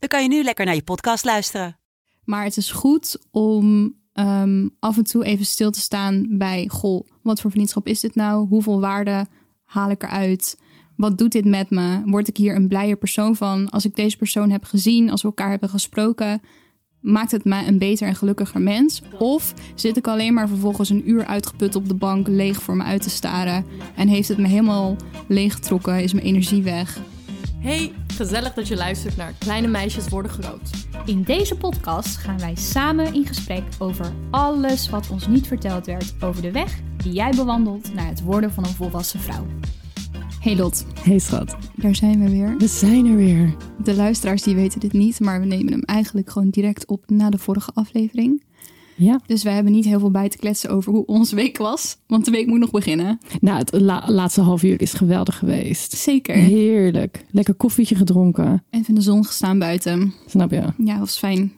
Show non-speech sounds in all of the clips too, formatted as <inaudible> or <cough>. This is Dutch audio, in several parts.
dan kan je nu lekker naar je podcast luisteren. Maar het is goed om ehm, af en toe even stil te staan bij... Goh, wat voor vriendschap is dit nou? Hoeveel waarde haal ik eruit? Wat doet dit met me? Word ik hier een blijer persoon van? Als ik deze persoon heb gezien, als we elkaar hebben gesproken... Maakt het mij een beter en gelukkiger mens? Of zit ik alleen maar vervolgens een uur uitgeput op de bank leeg voor me uit te staren? En heeft het me helemaal leeggetrokken? Is mijn energie weg? Hey, gezellig dat je luistert naar Kleine Meisjes Worden Groot. In deze podcast gaan wij samen in gesprek over alles wat ons niet verteld werd over de weg die jij bewandelt naar het worden van een volwassen vrouw. Hey Lot, Hey schat, daar zijn we weer. we zijn er weer. De luisteraars die weten dit niet, maar we nemen hem eigenlijk gewoon direct op na de vorige aflevering. Ja, Dus wij hebben niet heel veel bij te kletsen over hoe onze week was, want de week moet nog beginnen. nou het la- laatste half uur is geweldig geweest. Zeker. Heerlijk. Lekker koffietje gedronken, Even in de zon gestaan buiten. snap je? Ja, was fijn.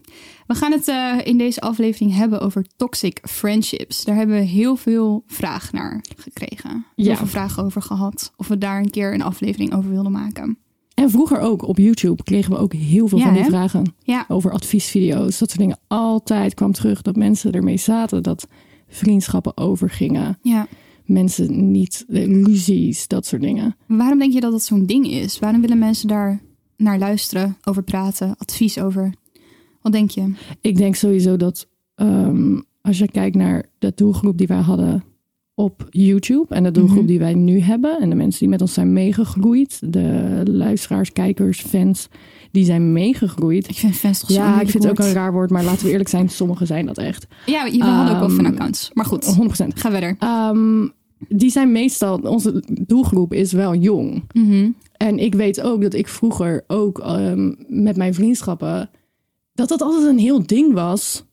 We gaan het eh, in deze aflevering hebben over toxic friendships. Daar hebben we heel veel vraag naar gekregen. Heel Ja. veel vragen over gehad. Of we daar een keer een aflevering over wilden maken. En vroeger ook op YouTube kregen we ook heel veel Ja, van die hè? vragen Ja, over adviesvideo's. Dat soort dingen. Altijd kwam terug dat mensen ermee zaten dat vriendschappen overgingen. ja. Mensen niet, eh, ruzies, dat soort dingen. Waarom denk je dat dat zo'n ding is? Waarom willen mensen daar naar luisteren, over praten, advies over? Wat denk je? Ik denk sowieso dat ehm, als je kijkt naar de doelgroep die wij hadden op YouTube en de doelgroep Mhm. die wij nu hebben en de mensen die met ons zijn meegegroeid, de luisteraars, kijkers, fans, die zijn meegegroeid. Ik vind fans toch Ja, ik vind het ook een raar woord, maar laten we eerlijk zijn, sommigen zijn dat echt. Ja, we hadden ook wel Ehm, fanaccounts. Maar goed, 100%. ga verder. Ehm, die zijn meestal, onze doelgroep is wel jong. Mhm. En ik weet ook dat ik vroeger ook ehm, met mijn vriendschappen, dat dat altijd een heel ding was.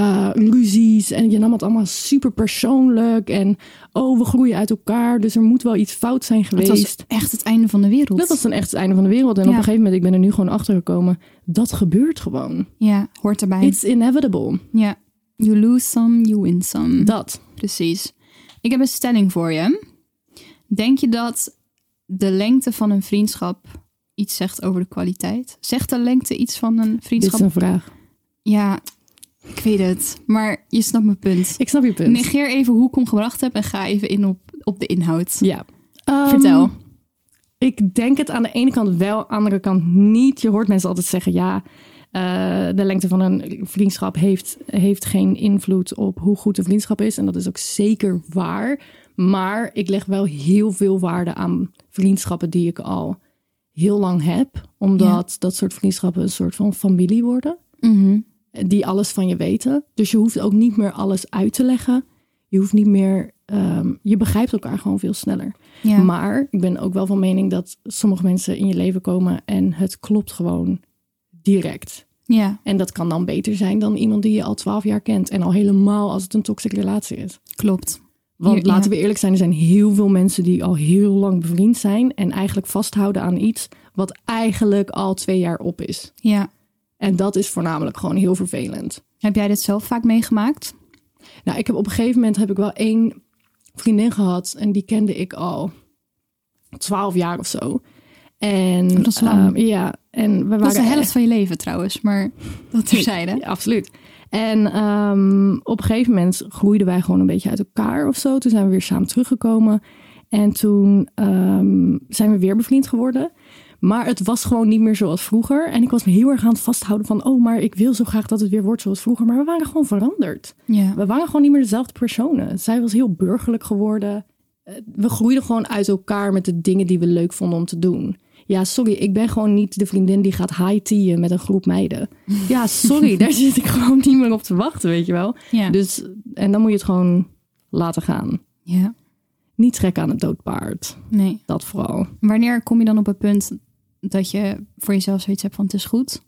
Uh, ruzies en je nam het allemaal super persoonlijk. En oh, we groeien uit elkaar, dus er moet wel iets fout zijn Het geweest. was echt het einde van de wereld. Dat was dan echt het einde van de wereld. En Ja. op een gegeven moment, ik ben er nu gewoon achter gekomen, dat gebeurt gewoon. Ja, hoort erbij. It's inevitable. Ja, you lose some, you win some. Dat. Precies. Ik heb een stelling voor je. Denk je dat de lengte van een vriendschap iets zegt over de kwaliteit? Zegt de lengte iets van een Dit is vriendschap? een vraag. Ja, ik weet het. Maar je snapt mijn punt. Ik snap je punt. Negeer even hoe ik hem gebracht heb en ga even in op, op de inhoud. Ja. Ehm, Vertel. Ik denk het aan de ene kant wel, aan de andere kant niet. Je hoort mensen altijd zeggen, ja, eh, de lengte van een vriendschap heeft, heeft geen invloed op hoe goed de vriendschap is. En dat is ook zeker waar. Maar ik leg wel heel veel waarde aan vriendschappen die ik al heel lang heb. Omdat dat soort vriendschappen een soort van familie worden. Mhm. Die alles van je weten. Dus je hoeft ook niet meer alles uit te leggen. Je hoeft niet meer, ehm, je begrijpt elkaar gewoon veel sneller. Ja. Maar ik ben ook wel van mening dat sommige mensen in je leven komen en het klopt gewoon direct. ja, En dat kan dan beter zijn dan iemand die je al twaalf jaar kent. En al helemaal als het een toxische relatie is. klopt. Want Hier- laten ja. we eerlijk zijn, er zijn heel veel mensen die al heel lang bevriend zijn. En eigenlijk vasthouden aan iets wat eigenlijk al twee jaar op is. Ja. En dat is voornamelijk gewoon heel vervelend. Heb jij dit zelf vaak meegemaakt? Nou, ik heb op een gegeven moment heb ik wel één vriendin gehad. En die kende ik al twaalf jaar of zo. En Oh, dat is lang. ehm, ja, en we waren Dat is de helft echt- van je leven trouwens, maar dat terzijde. <laughs> Ja, absoluut. En ehm, op een gegeven moment groeiden wij gewoon een beetje uit elkaar of zo. Toen zijn we weer samen teruggekomen. En toen ehm, zijn we weer bevriend geworden. Maar het was gewoon niet meer zoals vroeger. En ik was me heel erg aan het vasthouden van... oh, maar ik wil zo graag dat het weer wordt zoals vroeger. Maar we waren gewoon veranderd. Ja. We waren gewoon niet meer dezelfde personen. Zij was heel burgerlijk geworden. Eh, We groeiden gewoon uit elkaar met de dingen die we leuk vonden om te doen. Ja, sorry, ik ben gewoon niet de vriendin die gaat high teaen met een groep meiden. <laughs> Ja, sorry, daar zit ik gewoon niet meer op te wachten, weet je wel. Ja. Dus, en dan moet je het gewoon laten gaan. ja. Niet trekken aan het doodpaard. Nee. Dat vooral. Wanneer kom je dan op het punt dat je voor jezelf zoiets hebt van het is goed?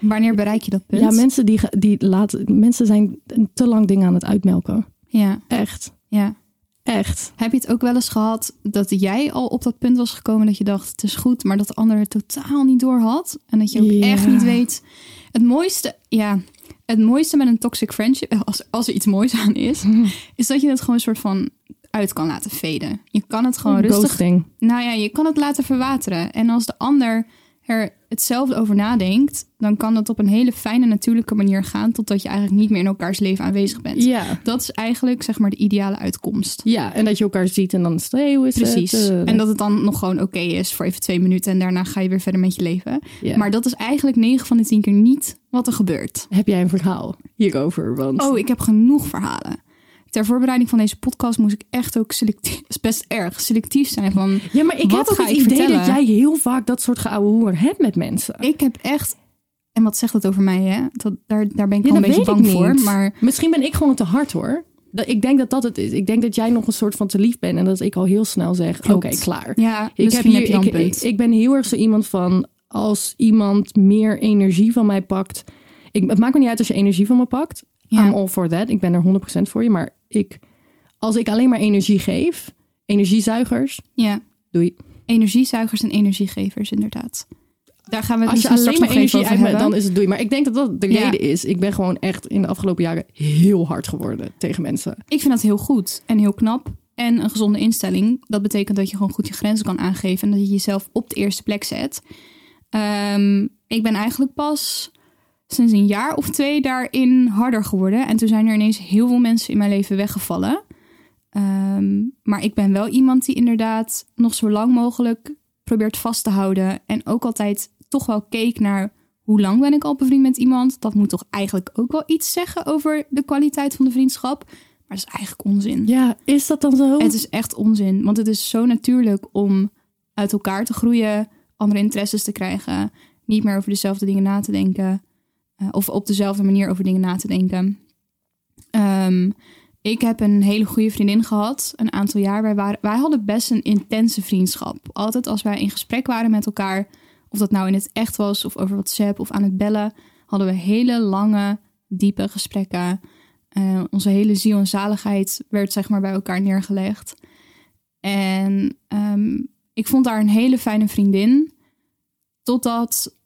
Wanneer bereik je dat punt? Ja, mensen, die, die laten, mensen zijn te lang dingen aan het uitmelken. Ja, Echt. ja. Echt. Heb je het ook wel eens gehad dat jij al op dat punt was gekomen dat je dacht het is goed, maar dat de ander het totaal niet door had en dat je ook Ja. echt niet weet. Het mooiste, ja, het mooiste met een toxic friendship, als, als er iets moois aan is, <laughs> is dat je het gewoon een soort van uit kan laten veden. Je kan het gewoon rustig Ghosting. Nou ja, je kan het laten verwateren. En als de ander er hetzelfde over nadenkt, dan kan dat op een hele fijne, natuurlijke manier gaan, totdat je eigenlijk niet meer in elkaars leven aanwezig bent. Ja. Dat is eigenlijk zeg maar de ideale uitkomst. Ja, en dat je elkaar ziet en dan is het, hey, hoe is Precies. het? Eh, En dat het dan nog gewoon oké is voor even twee minuten en daarna ga je weer verder met je leven. ja. Maar dat is eigenlijk 9 van de 10 keer niet wat er gebeurt. heb jij een verhaal hierover? Want Oh, ik heb genoeg verhalen. Ter voorbereiding van deze podcast moest ik echt ook selectief, <laughs> best erg, selectief zijn van ja, maar ik heb ook het idee vertellen? dat jij heel vaak dat soort geouwe hoer hebt met mensen. Ik heb echt. En wat zegt dat over mij, hè? Dat, daar, daar ben ik Ja, wel een beetje bang voor. Maar Misschien ben ik gewoon te hard hoor. Dat, ik denk dat dat het is. Ik denk dat jij nog een soort van te lief bent en dat ik al heel snel zeg: Oké, klaar. ja, Ik, heb heb, hier, een ik, punt. ik, ik ben heel erg zo iemand van als iemand meer energie van mij pakt. Ik, het maakt me niet uit als je energie van me pakt. Ja. I'm all for that. Ik ben er 100% voor je. Maar ik, als ik alleen maar energie geef, energiezuigers, ja, doei. energiezuigers en energiegevers, inderdaad. Daar gaan we het Als je alleen maar energie uit hebben. dan is het doei. Maar ik denk dat dat de Ja. reden is. Ik ben gewoon echt in de afgelopen jaren heel hard geworden tegen mensen. Ik vind dat heel goed en heel knap. En een gezonde instelling. Dat betekent dat je gewoon goed je grenzen kan aangeven. En dat je jezelf op de eerste plek zet. Ehm, ik ben eigenlijk pas sinds een jaar of twee daarin harder geworden. En toen zijn er ineens heel veel mensen in mijn leven weggevallen. Ehm, maar ik ben wel iemand die inderdaad nog zo lang mogelijk probeert vast te houden. En ook altijd toch wel keek naar hoe lang ben ik al bevriend met iemand. Dat moet toch eigenlijk ook wel iets zeggen over de kwaliteit van de vriendschap. Maar dat is eigenlijk onzin. Ja, is dat dan zo? Het is echt onzin. Want het is zo natuurlijk om uit elkaar te groeien, andere interesses te krijgen, niet meer over dezelfde dingen na te denken. Eh, of op dezelfde manier over dingen na te denken. Ehm, ik heb een hele goede vriendin gehad, een aantal jaar. Wij, waren, wij hadden best een intense vriendschap. Altijd als wij in gesprek waren met elkaar, of dat nou in het echt was of over WhatsApp of aan het bellen, hadden we hele lange, diepe gesprekken. Eh, onze hele ziel en zaligheid werd zeg maar bij elkaar neergelegd. En ehm, ik vond haar een hele fijne vriendin. Totdat,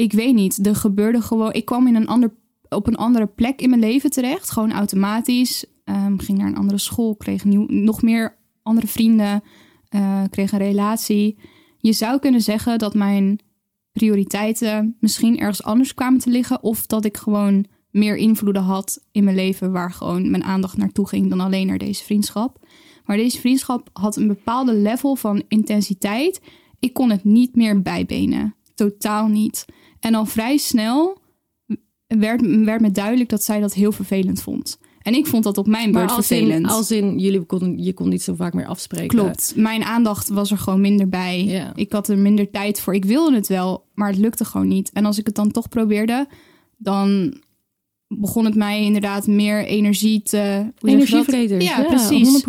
ik weet niet, er gebeurde gewoon... Ik kwam in een ander, op een andere plek in mijn leven terecht. Gewoon automatisch. Ehm, ging naar een andere school, kreeg nieuw, nog meer andere vrienden. eh, kreeg een relatie. Je zou kunnen zeggen dat mijn prioriteiten misschien ergens anders kwamen te liggen. Of dat ik gewoon meer invloeden had in mijn leven waar gewoon mijn aandacht naartoe ging dan alleen naar deze vriendschap. Maar deze vriendschap had een bepaalde level van intensiteit. Ik kon het niet meer bijbenen. Totaal niet. En al vrij snel werd, werd me duidelijk dat zij dat heel vervelend vond. En ik vond dat op mijn maar beurt als vervelend. in, als in jullie kon, je kon niet zo vaak meer afspreken. Klopt. Mijn aandacht was er gewoon minder bij. Ja. Ik had er minder tijd voor. Ik wilde het wel, maar het lukte gewoon niet. En als ik het dan toch probeerde, dan begon het mij inderdaad meer energie te... Energievreters. Ja, precies. 100%.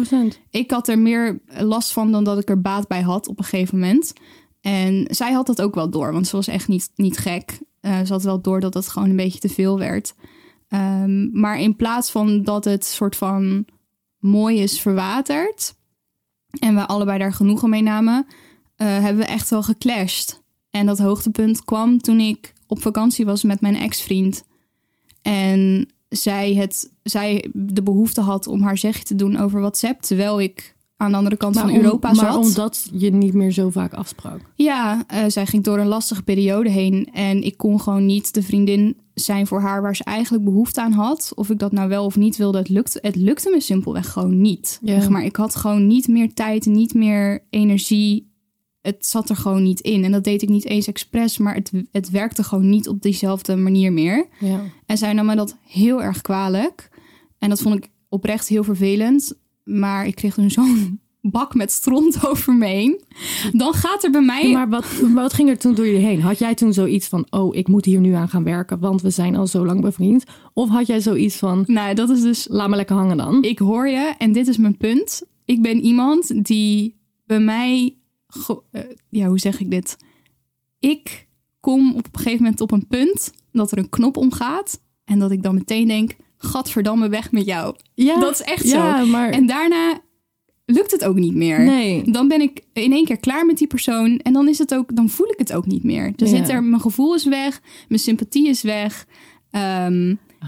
Ik had er meer last van dan dat ik er baat bij had op een gegeven moment. En zij had dat ook wel door, want ze was echt niet, niet gek. Eh, ze had wel door dat het gewoon een beetje te veel werd. Ehm, maar in plaats van dat het soort van mooi is verwaterd... en we allebei daar genoegen mee namen... eh, hebben we echt wel geclashed. En dat hoogtepunt kwam toen ik op vakantie was met mijn ex-vriend. En zij, het, zij de behoefte had om haar zegje te doen over WhatsApp... terwijl ik aan de andere kant van om- Europa maar zat. omdat je niet meer zo vaak afsprak. Ja, eh, zij ging door een lastige periode heen. En ik kon gewoon niet de vriendin zijn voor haar waar ze eigenlijk behoefte aan had. Of ik dat nou wel of niet wilde, het lukte, het lukte me simpelweg gewoon niet. Ja. Zeg maar ik had gewoon niet meer tijd, niet meer energie. Het zat er gewoon niet in. En dat deed ik niet eens expres, maar het, het werkte gewoon niet op diezelfde manier meer. Ja. En zij nam me dat heel erg kwalijk. En dat vond ik oprecht heel vervelend. Maar ik kreeg toen zo'n <laughs> bak met stront <laughs> over me heen. Dan gaat er bij mij... Maar wat, wat ging er toen door je heen? Had jij toen zoiets van, oh, ik moet hier nu aan gaan werken, want we zijn al zo lang bevriend? Of had jij zoiets van, Nou, dat is dus... laat me lekker hangen dan? Ik hoor je en dit is mijn punt. Ik ben iemand die bij mij... eh, ja, hoe zeg ik dit? Ik kom op een gegeven moment op een punt dat er een knop omgaat en dat ik dan meteen denk, gadverdamme weg met jou. Ja, Dat is echt ja, zo. maar En daarna lukt het ook niet meer. nee. Dan ben ik in één keer klaar met die persoon en dan is het ook, dan voel ik het ook niet meer. Dan Ja. zit er, mijn gevoel is weg, mijn sympathie is weg. Oh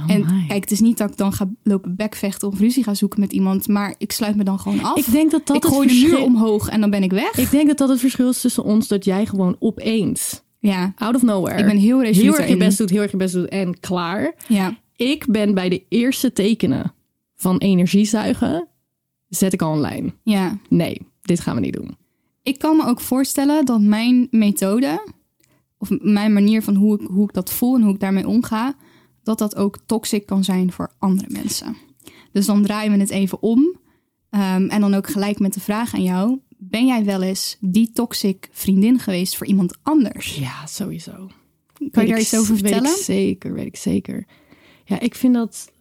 en my. kijk, het is niet dat ik dan ga lopen bekvechten of ruzie ga zoeken met iemand, maar ik sluit me dan gewoon af. ik denk dat dat ik het gooi de muur omhoog en dan ben ik weg. Ik denk dat dat het verschil is tussen ons, dat jij gewoon opeens, ja, out of nowhere, ik ben heel resoluut heel erg je best doet, heel erg je best doet en klaar. Ja, Ik ben bij de eerste tekenen van energiezuigen, zet ik al een lijn. ja. Nee, dit gaan we niet doen. Ik kan me ook voorstellen dat mijn methode, of mijn manier van hoe ik, hoe ik dat voel en hoe ik daarmee omga, dat dat ook toxic kan zijn voor andere mensen. Dus dan draaien we het even om. Ehm, en dan ook gelijk met de vraag aan jou: ben jij wel eens die toxic vriendin geweest voor iemand anders? Ja, sowieso. Kan Weet je daar iets over Weet vertellen? ik zeker, weet ik zeker. Ja, ik vind dat...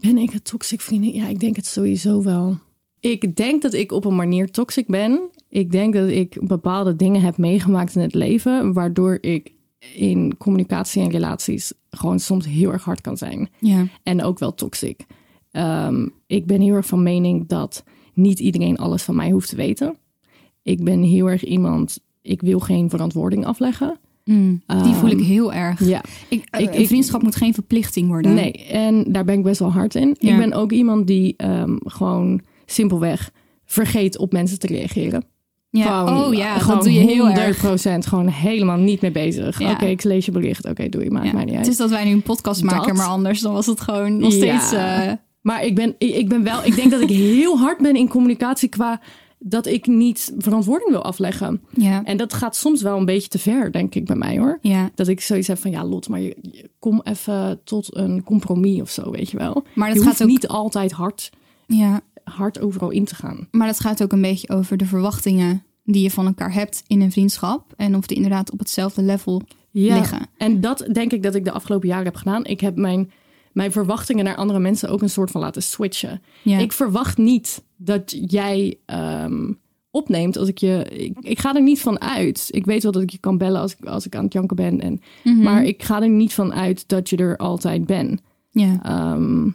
Ben ik een toxic vriendin? Ja, ik denk het sowieso wel. Ik denk dat ik op een manier toxic ben. Ik denk dat ik bepaalde dingen heb meegemaakt in het leven... waardoor ik in communicatie en relaties gewoon soms heel erg hard kan zijn. Ja, En ook wel toxic. Ehm, ik ben heel erg van mening dat niet iedereen alles van mij hoeft te weten. Ik ben heel erg iemand... Ik wil geen verantwoording afleggen. Mm, die voel ik heel erg. Ja, Ik, Ik- vriendschap moet geen verplichting worden. nee. En daar ben ik best wel hard in. Ja. Ik ben ook iemand die ehm, gewoon simpelweg vergeet op mensen te reageren. Ja. Gewoon, oh ja, gewoon dat doe je heel erg. 100% gewoon helemaal niet mee bezig. Ja. Oké, ik lees je bericht. Oké, doe je, maakt Ja. mij niet uit. Het is dat wij nu een podcast maken, maar anders dan was het gewoon nog steeds. eh, Maar ik ben, ik ben wel, ik denk dat ik heel hard ben in communicatie qua dat ik niet verantwoording wil afleggen. ja. En dat gaat soms wel een beetje te ver, denk ik, bij mij hoor. ja. Dat ik zoiets heb van, ja Lot, maar je, je- kom even tot een compromis of zo, weet je wel. Maar dat je gaat ook- niet altijd hard, ja. hard overal in te gaan. Maar dat gaat ook een beetje over de verwachtingen die je van elkaar hebt in een vriendschap. En of die inderdaad op hetzelfde level Ja. liggen. En dat denk ik dat ik de afgelopen jaren heb gedaan. Ik heb mijn, mijn verwachtingen naar andere mensen ook een soort van laten switchen. Ja. Ik verwacht niet dat jij ehm, opneemt als ik je. Ik, ik ga er niet van uit. Ik weet wel dat ik je kan bellen als ik, als ik aan het janken ben. En, Mhm. Maar ik ga er niet van uit dat je er altijd bent. ja. Ehm,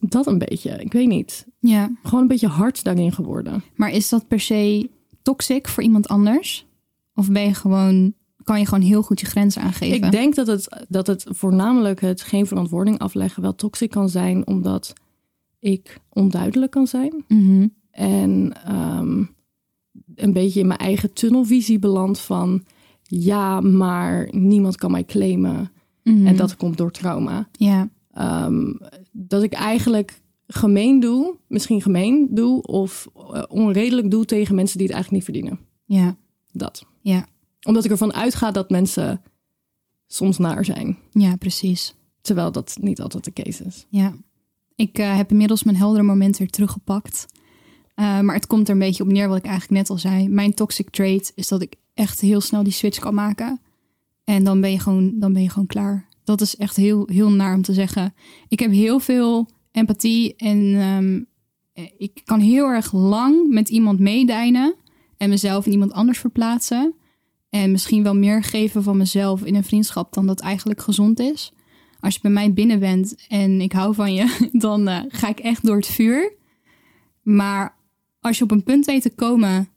dat een beetje. Ik weet niet. ja. Gewoon een beetje hard daarin geworden. Maar is dat per se toxic voor iemand anders? Of ben je gewoon, kan je gewoon heel goed je grenzen aangeven? Ik denk dat het, dat het voornamelijk het geen verantwoording afleggen wel toxisch kan zijn, omdat ik onduidelijk kan zijn. Mhm. En ehm, een beetje in mijn eigen tunnelvisie beland van ja, maar niemand kan mij claimen. Mhm. En dat komt door trauma. Ja, Ehm, dat ik eigenlijk gemeen doe, misschien gemeen doe, of eh, onredelijk doe tegen mensen die het eigenlijk niet verdienen. ja, Dat. ja, Omdat ik ervan uitga dat mensen soms naar zijn. ja, precies. Terwijl dat niet altijd de case is. Ja. Ik eh, heb inmiddels mijn heldere moment weer teruggepakt. Eh, maar het komt er een beetje op neer wat ik eigenlijk net al zei. Mijn toxic trait is dat ik echt heel snel die switch kan maken. En dan ben je gewoon, dan ben je gewoon klaar. Dat is echt heel, heel naar om te zeggen. Ik heb heel veel empathie en ehm, eh, ik kan heel erg lang met iemand meedijnen en mezelf in iemand anders verplaatsen. En misschien wel meer geven van mezelf in een vriendschap dan dat eigenlijk gezond is. Als je bij mij binnen bent en ik hou van je, <laughs> dan eh, ga ik echt door het vuur. Maar als je op een punt weet te komen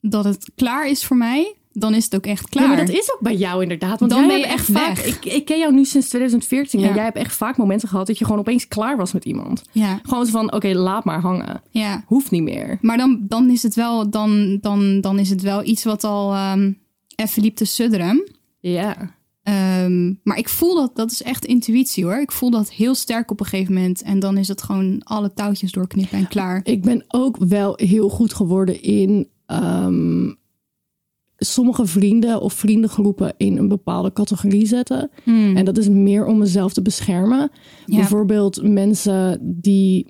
dat het klaar is voor mij, dan is het ook echt klaar. Ja, maar dat is ook bij jou inderdaad. Want Dan jij ben je hebt echt vaak. Ik, ik ken jou nu sinds 2014 Ja. en jij hebt echt vaak momenten gehad dat je gewoon opeens klaar was met iemand. Ja, Gewoon zo van: oké, laat maar hangen. ja. Hoeft niet meer. Maar dan, dan, is het wel, dan, dan, dan is het wel iets wat al ehm, even liep te sudderen. Ja. Ehm, maar ik voel dat, dat is echt intuïtie hoor. Ik voel dat heel sterk op een gegeven moment. En dan is het gewoon alle touwtjes doorknippen en klaar. Ik ben ook wel heel goed geworden in ehm, sommige vrienden of vriendengroepen in een bepaalde categorie zetten. Hmm. En dat is meer om mezelf te beschermen. Ja. Bijvoorbeeld mensen die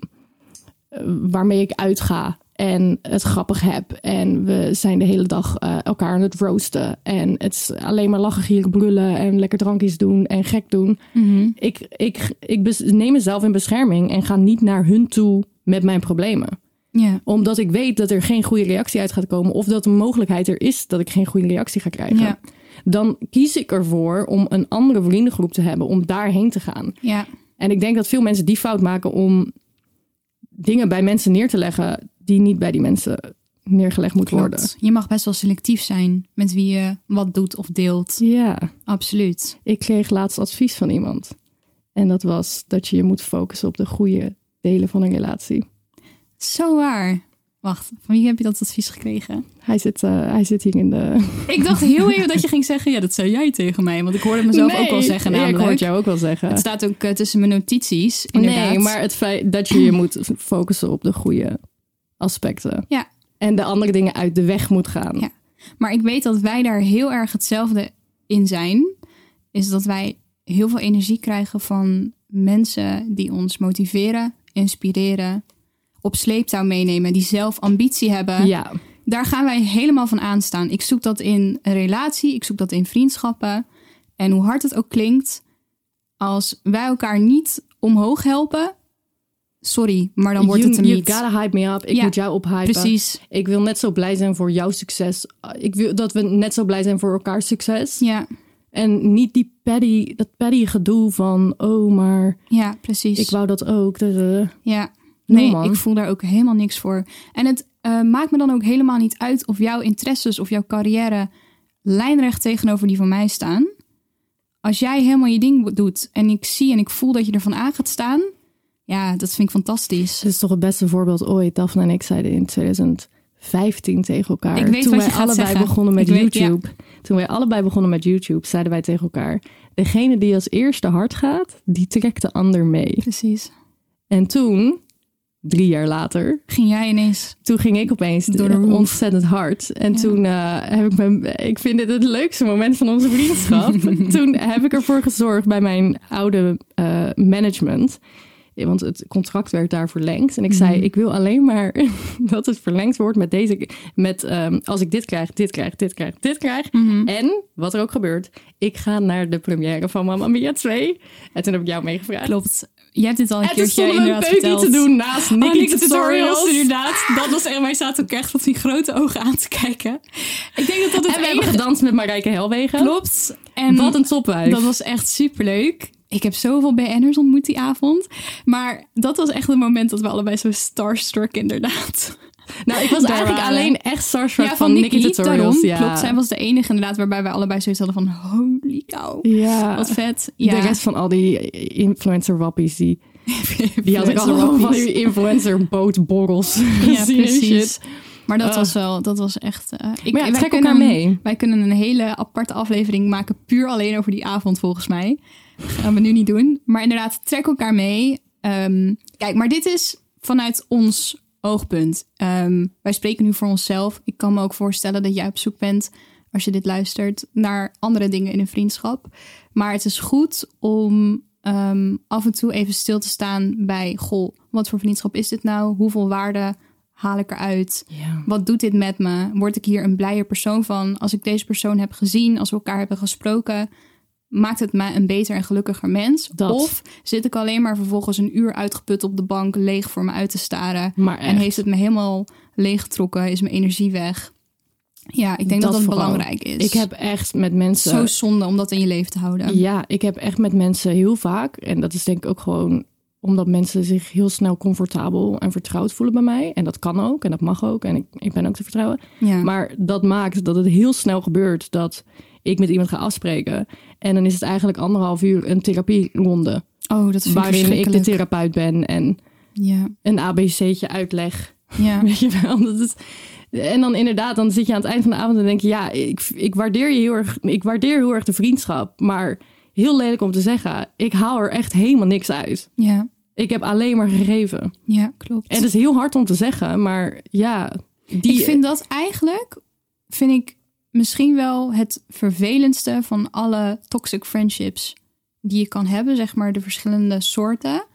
eh, waarmee ik uitga en het grappig heb. En we zijn de hele dag eh, elkaar aan het roosten. En het is alleen maar lachen, gieren, brullen en lekker drankjes doen en gek doen. Mhm. Ik, ik, ik neem mezelf in bescherming en ga niet naar hun toe met mijn problemen. Ja, Omdat ik weet dat er geen goede reactie uit gaat komen. Of dat de mogelijkheid er is dat ik geen goede reactie ga krijgen. Dan kies ik ervoor om een andere vriendengroep te hebben om daarheen te gaan. Ja, En ik denk dat veel mensen die fout maken om dingen bij mensen neer te leggen die niet bij die mensen neergelegd moeten worden. Je mag best wel selectief zijn met wie je wat doet of deelt. Ja, Absoluut. ik kreeg laatst advies van iemand. En dat was dat je je moet focussen op de goede delen van een relatie. Zo waar. Wacht, van wie heb je dat advies gekregen? Hij zit, eh, hij zit hier in de. <laughs> Ik dacht heel even dat je ging zeggen, ja, dat zei jij tegen mij. Want ik hoorde mezelf ook wel zeggen Ja, ik namelijk. hoor het jou ook wel zeggen. Het staat ook eh, tussen mijn notities, inderdaad. Nee, maar het feit dat je je moet focussen op de goede aspecten. Ja. En de andere dingen uit de weg moet gaan. Ja. Maar ik weet dat wij daar heel erg hetzelfde in zijn. Is dat wij heel veel energie krijgen van mensen die ons motiveren, inspireren, op sleeptouw meenemen, die zelf ambitie hebben. Ja. Daar gaan wij helemaal van aanstaan. Ik zoek dat in een relatie, ik zoek dat in vriendschappen. En hoe hard het ook klinkt, als wij elkaar niet omhoog helpen, sorry, maar dan wordt you, het you niet. gotta hype me up. Ik Ja, moet jou ophypen. Precies. Ik wil net zo blij zijn voor jouw succes. Ik wil dat we net zo blij zijn voor elkaars succes. Ja, En niet die petty, dat petty gedoe van... oh, maar ja, precies. ik wou dat ook. Ja, nee, ik voel daar ook helemaal niks voor. En het eh, maakt me dan ook helemaal niet uit of jouw interesses of jouw carrière lijnrecht tegenover die van mij staan. Als jij helemaal je ding doet en ik zie en ik voel dat je ervan aan gaat staan, ja, dat vind ik fantastisch. Het is toch het beste voorbeeld ooit. Daphne en ik zeiden in 2015 tegen elkaar. Ik weet toen wat wij je allebei zeggen. begonnen met ja. YouTube. Toen wij allebei begonnen met YouTube, zeiden wij tegen elkaar... degene die als eerste hard gaat, die trekt de ander mee. Precies. En toen, drie jaar later, Ging jij ineens. toen ging ik opeens Door de ontzettend hard. En Ja. toen eh, heb ik me, ik vind dit het leukste moment van onze vriendschap. <laughs> toen heb ik ervoor gezorgd bij mijn oude eh, management. Want het contract werd daar verlengd. En ik zei, ik wil alleen maar <laughs> dat het verlengd wordt met deze. Met ehm, als ik dit krijg, dit krijg, dit krijg, dit krijg. En wat er ook gebeurt, ik ga naar de première van Mamma Mia 2. En toen heb ik jou meegevraagd. Klopt. Je hebt dit al een En keertje een verteld. te doen naast Oh, Nicky, Tutorials. Tutorials, inderdaad. Dat was echt, wij zaten ook echt met die grote ogen aan te kijken. Ik denk dat dat het En we hebben gedanst met Marijke Helwegen. Klopt. En Wat een topwijf. Dat was echt superleuk. Ik heb zoveel BN'ers ontmoet die avond. Maar dat was echt het moment dat we allebei zo starstruck inderdaad. Nou, ik was Daar eigenlijk waren. alleen echt starstruck Ja, van, Nicky Tutorials. ja. Klopt, zij was de enige inderdaad waarbij wij allebei zoiets hadden van holy cow. Ja. Wat vet. Ja. De rest van al die influencer wappies, die, <laughs> die had ik allemaal van die influencer bootborrels Ja, <laughs> precies. Maar dat Ah. was wel, dat was echt... eh, ik, Maar ja, wij trek kunnen- mee. Wij kunnen een hele aparte aflevering maken, puur alleen over die avond volgens mij. Gaan we nu niet doen. Maar inderdaad, trek elkaar mee. Ehm, kijk, maar dit is vanuit ons oogpunt. Ehm, wij spreken nu voor onszelf. Ik kan me ook voorstellen dat jij op zoek bent, als je dit luistert, naar andere dingen in een vriendschap. Maar het is goed om ehm, af en toe even stil te staan bij, goh, wat voor vriendschap is dit nou? Hoeveel waarde haal ik eruit? Wat doet dit met me? Word ik hier een blijer persoon van? Als ik deze persoon heb gezien, als we elkaar hebben gesproken, maakt het mij een beter en gelukkiger mens? Dat. Of zit ik alleen maar vervolgens een uur uitgeput op de bank, leeg voor me uit te staren? En heeft het me helemaal leeggetrokken? Is mijn energie weg? Ja, ik denk dat dat, belangrijk is. Ik heb echt met mensen... zo zonde om dat in je leven te houden. Ja, ik heb echt met mensen heel vaak, en dat is denk ik ook gewoon omdat mensen zich heel snel comfortabel en vertrouwd voelen bij mij. En dat kan ook en dat mag ook en ik, ik ben ook te vertrouwen. Ja. Maar dat maakt dat het heel snel gebeurt dat ik met iemand ga afspreken. En dan is het eigenlijk anderhalf uur een therapieronde. oh, dat vind ik waarin ik de verschrikkelijk. therapeut ben en Ja, een ABC'tje uitleg. ja. <laughs> Weet je wel? Dat is, en dan inderdaad, dan zit je aan het eind van de avond en denk je... ja, ik, ik, waardeer je heel erg, ik waardeer heel erg de vriendschap. Maar heel lelijk om te zeggen, ik haal er echt helemaal niks uit. ja, Ik heb alleen maar gegeven. ja, klopt. En het is heel hard om te zeggen, maar ja... Die, ik vind dat eigenlijk, vind ik misschien wel het vervelendste van alle toxic friendships die je kan hebben, zeg maar de verschillende soorten,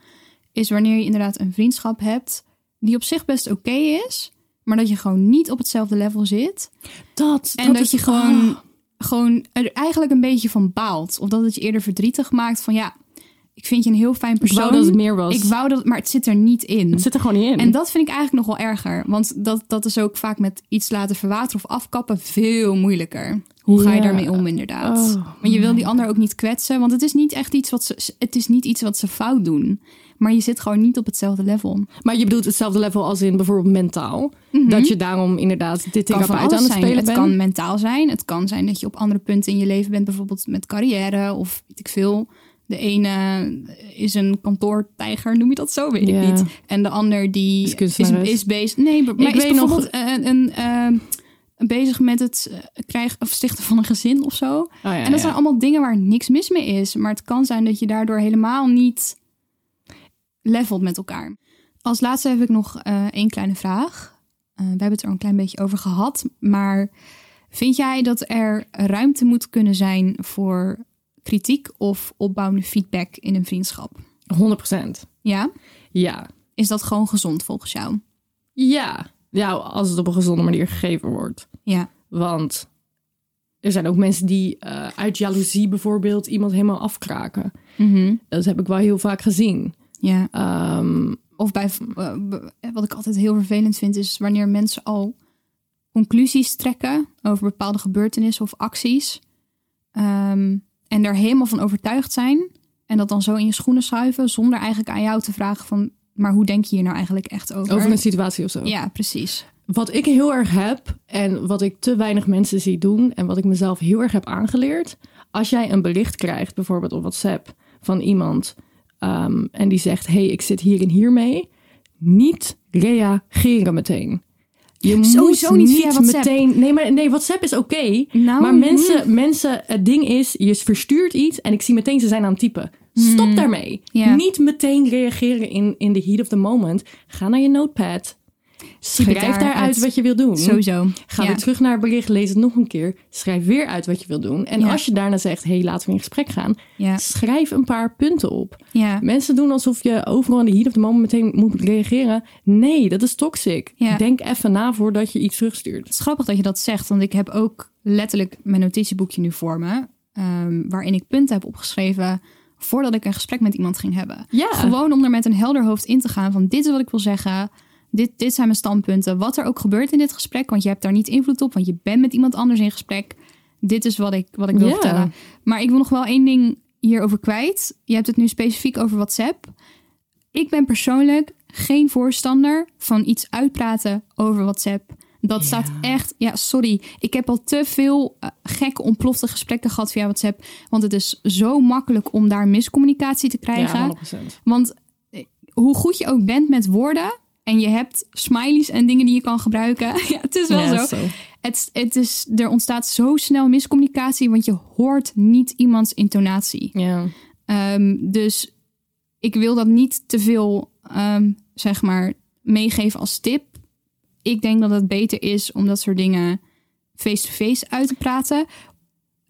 is wanneer je inderdaad een vriendschap hebt die op zich best oké is, maar dat je gewoon niet op hetzelfde level zit. dat, En dat, je gewoon, gewoon er eigenlijk een beetje van baalt. Of dat het je eerder verdrietig maakt van ja, ik vind je een heel fijn Ik persoon. wou dat het meer was. Ik wou dat, maar het zit er niet in. Het zit er gewoon niet in. En dat vind ik eigenlijk nog wel erger. Want dat, dat is ook vaak met iets laten verwateren of afkappen veel moeilijker. Hoe ga je Ja. daarmee om, inderdaad? Oh, maar je wil die ander ook niet kwetsen. Want het is niet echt iets wat ze, het is niet iets wat ze fout doen. Maar je zit gewoon niet op hetzelfde level. Maar je bedoelt hetzelfde level als in bijvoorbeeld mentaal. Dat je daarom inderdaad dit Mhm. therapeut alles aan het spelen Het bent. kan mentaal zijn. Het kan zijn dat je op andere punten in je leven bent. Bijvoorbeeld met carrière of weet ik veel. De ene is een kantoortijger, noem je dat zo? Weet ik niet. En de ander die Is is, bezig. Nee, maar is weet nog- bijvoorbeeld een, een, eh, bezig met het eh, krijgen of stichten van een gezin of zo. Oh, ja, en dat ja. zijn allemaal dingen waar niks mis mee is. Maar het kan zijn dat je daardoor helemaal niet levelt met elkaar. Als laatste heb ik nog eh, één kleine vraag. Eh, we hebben het er een klein beetje over gehad. Maar vind jij dat er ruimte moet kunnen zijn voor kritiek of opbouwende feedback in een vriendschap? 100%. Ja? Ja. Is dat gewoon gezond volgens jou? Ja. Ja, als het op een gezonde manier gegeven wordt. Ja. Want er zijn ook mensen die eh, uit jaloezie bijvoorbeeld iemand helemaal afkraken. Mhm. Dat heb ik wel heel vaak gezien. Ja. Ehm, Of bij, eh, b- wat ik altijd heel vervelend vind, is wanneer mensen al conclusies trekken over bepaalde gebeurtenissen of acties. ehm, en er helemaal van overtuigd zijn. En dat dan zo in je schoenen schuiven, zonder eigenlijk aan jou te vragen van, maar hoe denk je hier nou eigenlijk echt over? over een situatie of zo. Ja, precies. Wat ik heel erg heb en wat ik te weinig mensen zie doen en wat ik mezelf heel erg heb aangeleerd. Als jij een bericht krijgt, bijvoorbeeld op WhatsApp, van iemand ehm, en die zegt: hey, ik zit hier en hier mee. Niet reageren meteen. Je Sowieso moet niet niet via WhatsApp. meteen. Nee, maar nee, WhatsApp is oké. Nou, maar mensen, mensen, het ding is, je verstuurt iets en ik zie meteen ze zijn aan het typen. Stop daarmee. Hmm. Ja. Niet meteen reageren in, in the heat of the moment. Ga naar je notepad. Schrijf daar daaruit uit. wat je wil doen. Sowieso. Ga ja. weer terug naar het bericht, lees het nog een keer. Schrijf weer uit wat je wil doen. En Ja. als je daarna zegt, hey, laten we in gesprek gaan. Ja. Schrijf een paar punten op. Mensen doen alsof je overal in de heat of the moment meteen moet reageren. Nee, dat is toxic. Denk even na voordat je iets terugstuurt. Het is grappig dat je dat zegt, want ik heb ook letterlijk mijn notitieboekje nu voor me, ehm, waarin ik punten heb opgeschreven voordat ik een gesprek met iemand ging hebben. Gewoon om er met een helder hoofd in te gaan van dit is wat ik wil zeggen, dit, dit zijn mijn standpunten, wat er ook gebeurt in dit gesprek, want je hebt daar niet invloed op, want je bent met iemand anders in gesprek. Dit is wat ik, wat ik wil vertellen. Maar ik wil nog wel één ding hierover kwijt. Je hebt het nu specifiek over WhatsApp. Ik ben persoonlijk geen voorstander van iets uitpraten over WhatsApp. Dat staat echt, ja, sorry. Ik heb al te veel eh, gekke ontplofte gesprekken gehad via WhatsApp. Want het is zo makkelijk om daar miscommunicatie te krijgen. Ja, 100%. Want eh, hoe goed je ook bent met woorden. En je hebt smileys en dingen die je kan gebruiken. <laughs> ja, het is wel Ja, zo. Het, het is, er ontstaat zo snel miscommunicatie. Want je hoort niet iemands intonatie. Ja. Ehm, dus ik wil dat niet te veel, ehm, zeg maar, meegeven als tip. Ik denk dat het beter is om dat soort dingen face-to-face uit te praten.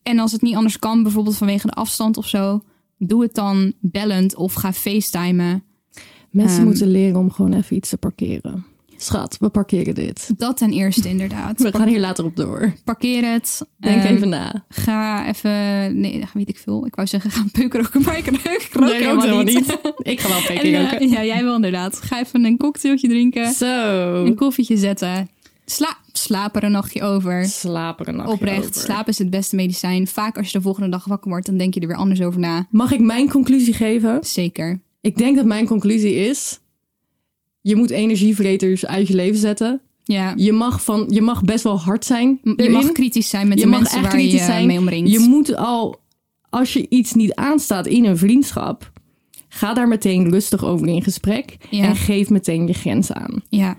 En als het niet anders kan, bijvoorbeeld vanwege de afstand of zo, doe het dan bellend of ga facetimen. Mensen Ehm. moeten leren om gewoon even iets te parkeren. Schat, we parkeren dit. Dat ten eerste inderdaad. We gaan hier later op door. Parkeer het. Denk Ehm, even na. Ga even, nee, weet ik veel. Ik wou zeggen, ga een peuk roken, maar ik rook, <laughs> Nee, helemaal helemaal niet. niet. Ik ga wel een En, keer roken. ja, jij wel inderdaad. Ga even een cocktailtje drinken. Zo. Een koffietje zetten. Sla slaap er een nachtje over. Slaap er een nachtje Oprecht, over. slaap is het beste medicijn. Vaak als je de volgende dag wakker wordt, dan denk je er weer anders over na. Mag ik mijn conclusie geven? Zeker. Ik denk dat mijn conclusie is... Je moet energievreters uit je leven zetten. Ja. Je mag, van, je mag best wel hard zijn. Je mag kritisch zijn met je de mag mensen echt waar je zijn. mee omringt. Je moet al, als je iets niet aanstaat in een vriendschap, ga daar meteen rustig over in gesprek Ja. en geef meteen je grens aan. Ja,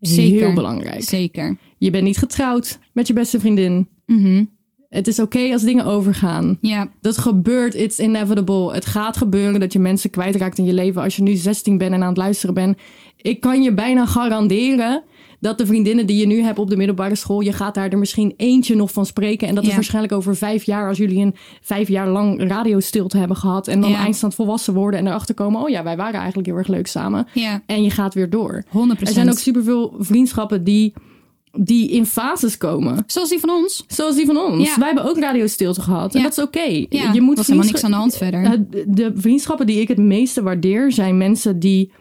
zeker. Heel belangrijk. Zeker. Je bent niet getrouwd met je beste vriendin. Mhm. Het is oké als dingen overgaan. Ja, Dat gebeurt, it's inevitable. Het gaat gebeuren dat je mensen kwijtraakt in je leven als je nu 16 bent en aan het luisteren bent. Ik kan je bijna garanderen dat de vriendinnen die je nu hebt op de middelbare school, je gaat daar er misschien eentje nog van spreken. En dat is Ja. waarschijnlijk over vijf jaar, als jullie een vijf jaar lang radiostilte hebben gehad en dan Ja. eindstand volwassen worden en erachter komen, oh ja, wij waren eigenlijk heel erg leuk samen. ja, En je gaat weer door. 100%. Er zijn ook superveel vriendschappen die die in fases komen. Zoals die van ons. Zoals die van ons. Ja. Wij hebben ook radiostilte gehad. En Ja. dat is oké. Ja, Je moet was helemaal niks aan de hand verder. Eh, De, vriendschappen die ik het meeste waardeer zijn mensen die.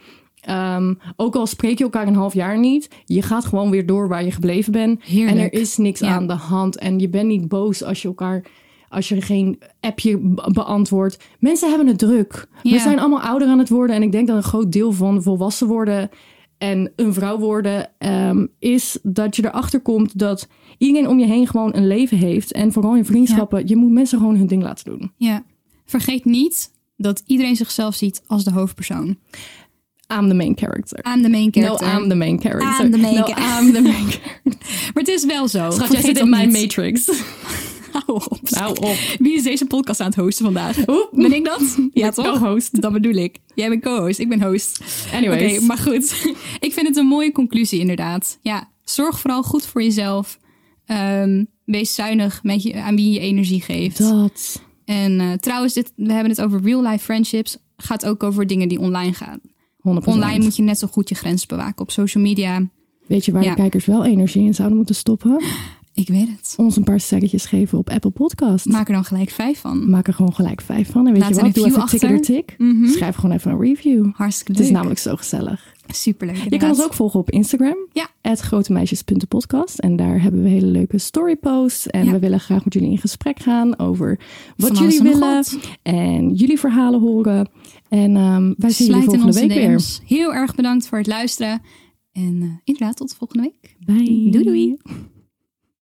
ehm, ook al spreek je elkaar een half jaar niet, je gaat gewoon weer door waar je gebleven bent. Heerlijk. En er is niks Ja. aan de hand. En je bent niet boos als je elkaar. Als je geen appje be- beantwoordt. Mensen hebben het druk. We zijn allemaal ouder aan het worden. En ik denk dat een groot deel van volwassen worden en een vrouw worden ehm, is dat je erachter komt dat iedereen om je heen gewoon een leven heeft. En vooral in vriendschappen, je moet mensen gewoon hun ding laten doen. Ja. Vergeet niet dat iedereen zichzelf ziet als de hoofdpersoon. I'm the main character. Aan de main No, character. I'm the main character. I'm the main no, I'm the main <laughs> character. Maar het is wel zo. Schat, jij zit in mijn matrix. <laughs> Hou op. Nou op. Wie is deze podcast aan het hosten vandaag? Oep. Ben ik dat? <laughs> Ja, toch? co-host. Dat bedoel ik. Jij bent co-host, ik ben host. Anyways. Oké, maar goed. <laughs> ik vind het een mooie conclusie inderdaad. Ja, zorg vooral goed voor jezelf. Ehm, wees zuinig met je, aan wie je energie geeft. Dat. En eh, trouwens, dit, we hebben het over real-life friendships. Gaat ook over dingen die online gaan. 100%. Online moet je net zo goed je grens bewaken. Op social media, Weet je waar Ja. de kijkers wel energie in zouden moeten stoppen? Ik weet het. Ons een paar sterretjes geven op Apple Podcast. Maak er dan gelijk vijf van. Maak er gewoon gelijk vijf van. En weet Laat je wat? Doe even achter. tikkertik. Mhm. Schrijf gewoon even een review. Hartstikke Het is leuk. namelijk zo gezellig. Superleuk Je kan ons ook volgen op Instagram. Ja. grotemeisjes.podcast. En daar hebben we hele leuke storyposts. En Ja. we willen graag met jullie in gesprek gaan over wat Van jullie willen. En jullie verhalen horen. En ehm, wij zien jullie volgende week weer. Heel erg bedankt voor het luisteren. En eh, inderdaad, tot volgende week. Bye. Doei doei.